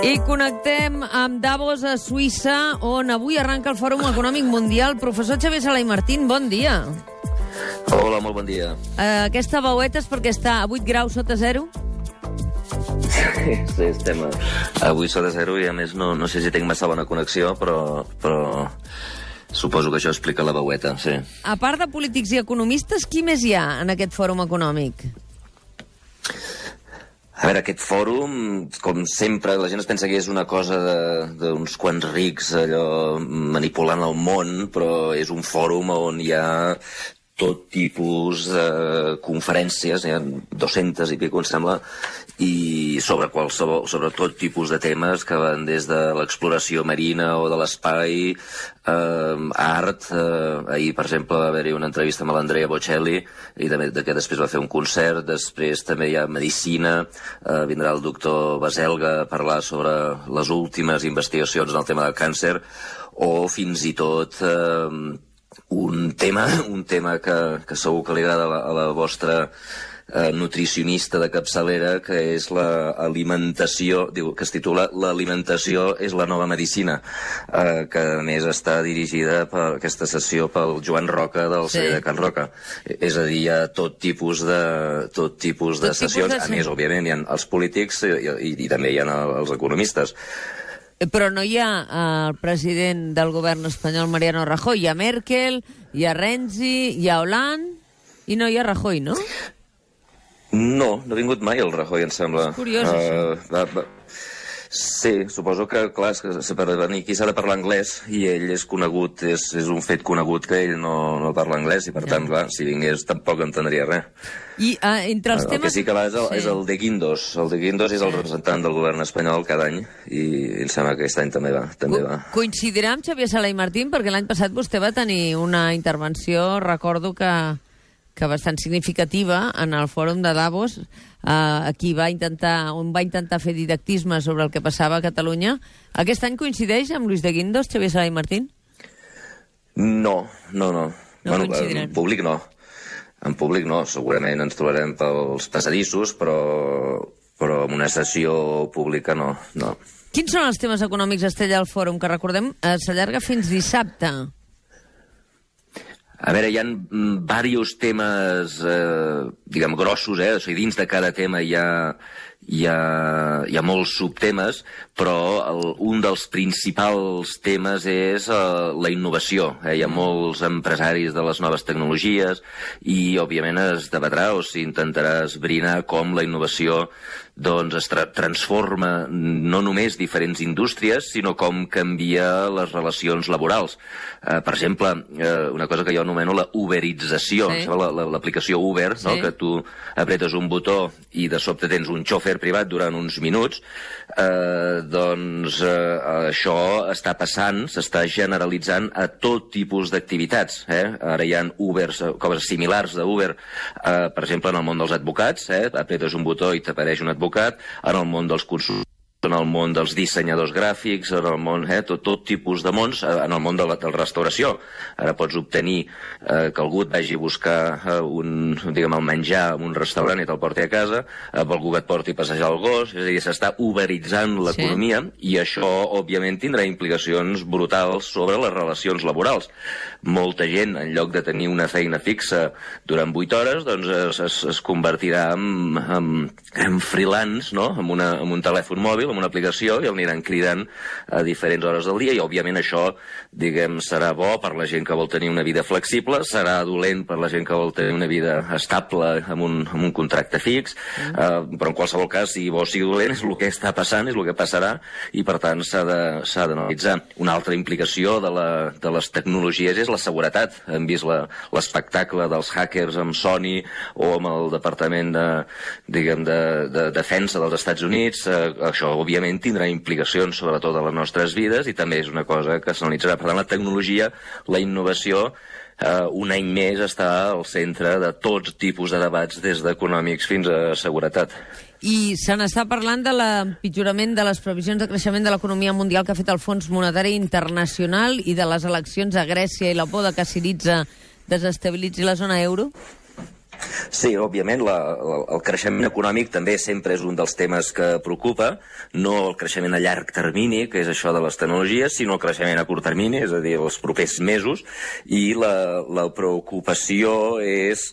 I connectem amb Davos a Suïssa, on avui arranca el Fòrum Econòmic Mundial. Professor Xavier Sala i Martín, bon dia. Hola, molt bon dia. Uh, aquesta veueta és perquè està a 8 graus sota zero? Sí, estem a, a 8 sota zero i a més no, no sé si tinc massa bona connexió, però, però suposo que això explica la veueta, sí. A part de polítics i economistes, qui més hi ha en aquest Fòrum Econòmic? A veure, aquest fòrum, com sempre, la gent es pensa que és una cosa d'uns quants rics allò manipulant el món, però és un fòrum on hi ha tot tipus de conferències, hi ha 200 i pico, em sembla, i sobre qualsevol, sobre tot tipus de temes que van des de l'exploració marina o de l'espai, eh, art, eh, ahir, per exemple, va haver-hi una entrevista amb l'Andrea Bocelli, i també, que després va fer un concert, després també hi ha medicina, eh, vindrà el doctor Baselga a parlar sobre les últimes investigacions en el tema del càncer, o fins i tot eh, un tema, un tema que, que segur que li agrada a la, a la vostra eh, nutricionista de capçalera, que és l'alimentació, diu, que es titula L'alimentació és la nova medicina, eh, que a més està dirigida per aquesta sessió pel Joan Roca del sí. de Can Roca. És a dir, hi ha tot tipus de, tot tipus de tot sessions. Tipus de... A més, òbviament, hi ha els polítics i, i, i també hi ha els economistes. Però no hi ha eh, el president del govern espanyol, Mariano Rajoy. Hi ha Merkel, hi ha Renzi, hi ha Hollande, i no hi ha Rajoy, no? No, no ha vingut mai el Rajoy, em sembla. Curiós, uh, això. Va, va. Sí, suposo que, clar, que per venir aquí s'ha de parlar anglès i ell és conegut, és, és un fet conegut que ell no, no parla anglès i per ja. tant, clar, si vingués tampoc entendria res. I uh, entre els el, temes... El que sí que va és el, sí. és el de Guindos. El de Guindos és el representant del govern espanyol cada any i em sembla que aquest any també va. També Co va. Coincidirà amb Xavier Sala i Martín perquè l'any passat vostè va tenir una intervenció, recordo que que bastant significativa en el fòrum de Davos, eh, aquí va intentar, on va intentar fer didactisme sobre el que passava a Catalunya. Aquest any coincideix amb Luis de Guindos, Xavier Sala i Martín? No, no, no. No bueno, en públic no. En públic no, segurament ens trobarem pels passadissos, però, però en una sessió pública no, no. Quins són els temes econòmics, Estella, al fòrum, que recordem eh, s'allarga fins dissabte? A veure, hi ha diversos temes, eh, diguem, grossos, eh? O sigui, dins de cada tema hi ha, hi ha, hi ha molts subtemes, però el, un dels principals temes és uh, la innovació. Eh? Hi ha molts empresaris de les noves tecnologies i, òbviament, es debatrà o s'intentarà esbrinar com la innovació doncs es tra transforma no només diferents indústries, sinó com canvia les relacions laborals. Eh, per exemple, eh, una cosa que jo anomeno la uberització, sí. l'aplicació la, Uber, sí. no? que tu apretes un botó i de sobte tens un xòfer privat durant uns minuts, eh, doncs eh, això està passant, s'està generalitzant a tot tipus d'activitats. Eh? Ara hi ha Ubers, eh, coses similars d'Uber, eh, per exemple, en el món dels advocats, eh? apretes un botó i t'apareix un advocat, en el món dels cursos en el món dels dissenyadors gràfics, en el món, eh, tot, tot tipus de mons, eh, en el món de la, de la restauració. Ara pots obtenir eh, que algú et vagi a buscar eh, un, diguem, el menjar en un restaurant i te'l porti a casa, eh, algú que et porti a passejar el gos, és a dir, s'està uberitzant l'economia sí. i això, òbviament, tindrà implicacions brutals sobre les relacions laborals. Molta gent, en lloc de tenir una feina fixa durant 8 hores, doncs es, es, es convertirà en, en, en freelance, no?, amb, una, amb un telèfon mòbil, amb una aplicació i el aniran cridant a diferents hores del dia i òbviament això, diguem, serà bo per la gent que vol tenir una vida flexible, serà dolent per la gent que vol tenir una vida estable amb un, amb un contracte fix, mm. eh, però en qualsevol cas, si bo o sigui dolent, és el que està passant, és el que passarà i per tant s'ha d'analitzar. Una altra implicació de, la, de les tecnologies és la seguretat. Hem vist l'espectacle dels hackers amb Sony o amb el Departament de, diguem, de, de Defensa dels Estats Units. Eh, això òbviament tindrà implicacions sobre totes les nostres vides i també és una cosa que s'analitzarà. Per tant, la tecnologia, la innovació, eh, un any més està al centre de tots tipus de debats, des d'econòmics fins a seguretat. I se n'està parlant de l'empitjorament de les previsions de creixement de l'economia mundial que ha fet el Fons Monetari Internacional i de les eleccions a Grècia i la por de que Siritza desestabilitzi la zona euro? Sí, òbviament, la, la, el creixement econòmic també sempre és un dels temes que preocupa, no el creixement a llarg termini, que és això de les tecnologies, sinó el creixement a curt termini, és a dir, els propers mesos, i la, la preocupació és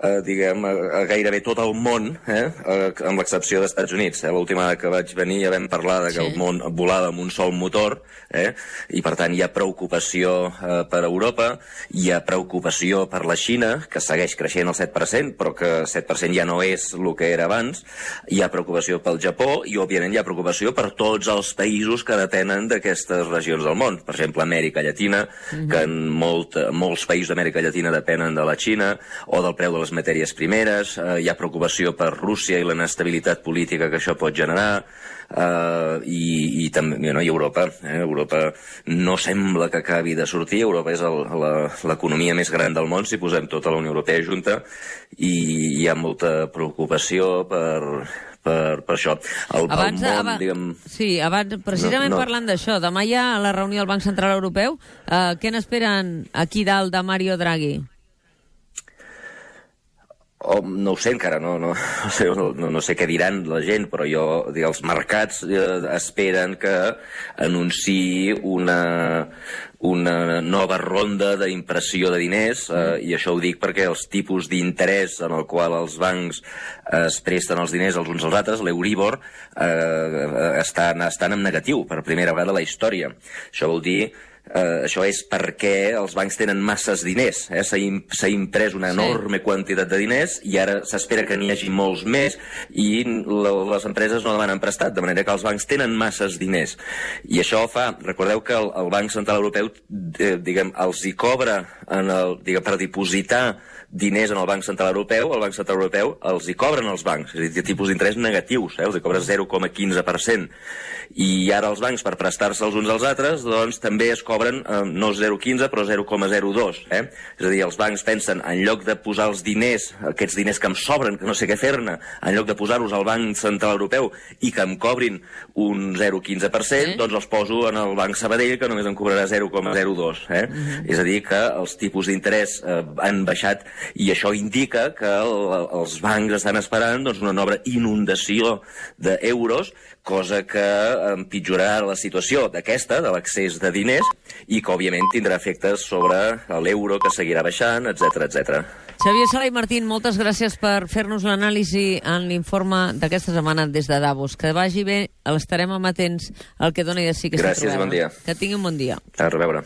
eh, diguem, a, a gairebé tot el món, eh, amb l'excepció dels Estats Units. Eh? L'última vegada que vaig venir ja vam parlar de que sí. el món volava amb un sol motor, eh? i per tant hi ha preocupació eh, per Europa, hi ha preocupació per la Xina, que segueix creixent el 7%, però que 7% ja no és el que era abans, hi ha preocupació pel Japó, i òbviament hi ha preocupació per tots els països que depenen d'aquestes regions del món. Per exemple, Amèrica Llatina, mm -hmm. que en molt, molts països d'Amèrica Llatina depenen de la Xina, o del preu de les matèries primeres, eh, hi ha preocupació per Rússia i la inestabilitat política que això pot generar, eh, i, i també no, i Europa, eh, Europa no sembla que acabi de sortir, Europa és l'economia més gran del món si posem tota la Unió Europea junta i hi ha molta preocupació per, per, per això. El, abans, el món, abans, diguem... Sí, abans, precisament no, no. parlant d'això, demà hi ha la reunió del Banc Central Europeu. Uh, què n'esperen aquí dalt de Mario Draghi? Oh, no ho sé encara, no, no, no, sé, no, no sé què diran la gent, però jo, dir, els mercats eh, esperen que anunciï una, una nova ronda d'impressió de diners, eh, i això ho dic perquè els tipus d'interès en el qual els bancs eh, es presten els diners els uns als altres, l'Euribor, eh, estan, estan en negatiu per primera vegada a la història. Això vol dir eh, això és perquè els bancs tenen masses diners. Eh? S'ha imprès una enorme sí. quantitat de diners i ara s'espera que n'hi hagi molts més i les empreses no demanen prestat, de manera que els bancs tenen masses diners. I això fa, recordeu que el, el Banc Central Europeu eh, diguem, els hi cobra en el, diguem, per dipositar diners en el Banc Central Europeu, el Banc Central Europeu els hi cobren els bancs, és a dir, tipus d'interès negatius, eh? els hi cobra 0,15%. I ara els bancs, per prestar-se els uns als altres, doncs també es cobren eh, no 0,15 però 0,02. Eh? És a dir, els bancs pensen, en lloc de posar els diners, aquests diners que em sobren, que no sé què fer-ne, en lloc de posar-los al Banc Central Europeu i que em cobrin un 0,15%, eh? doncs els poso en el Banc Sabadell, que només em cobrarà 0,02. Eh? Mm. És a dir, que els tipus d'interès eh, han baixat i això indica que el, els bancs estan esperant doncs, una nova inundació d'euros, cosa que empitjorarà la situació d'aquesta, de l'accés de diners, i que, òbviament, tindrà efectes sobre l'euro, que seguirà baixant, etc etc. Xavier Sala i Martín, moltes gràcies per fer-nos l'anàlisi en l'informe d'aquesta setmana des de Davos. Que vagi bé, l'estarem amatents al que dona de sí que Gràcies, bon dia. Que tingui un bon dia. A reveure.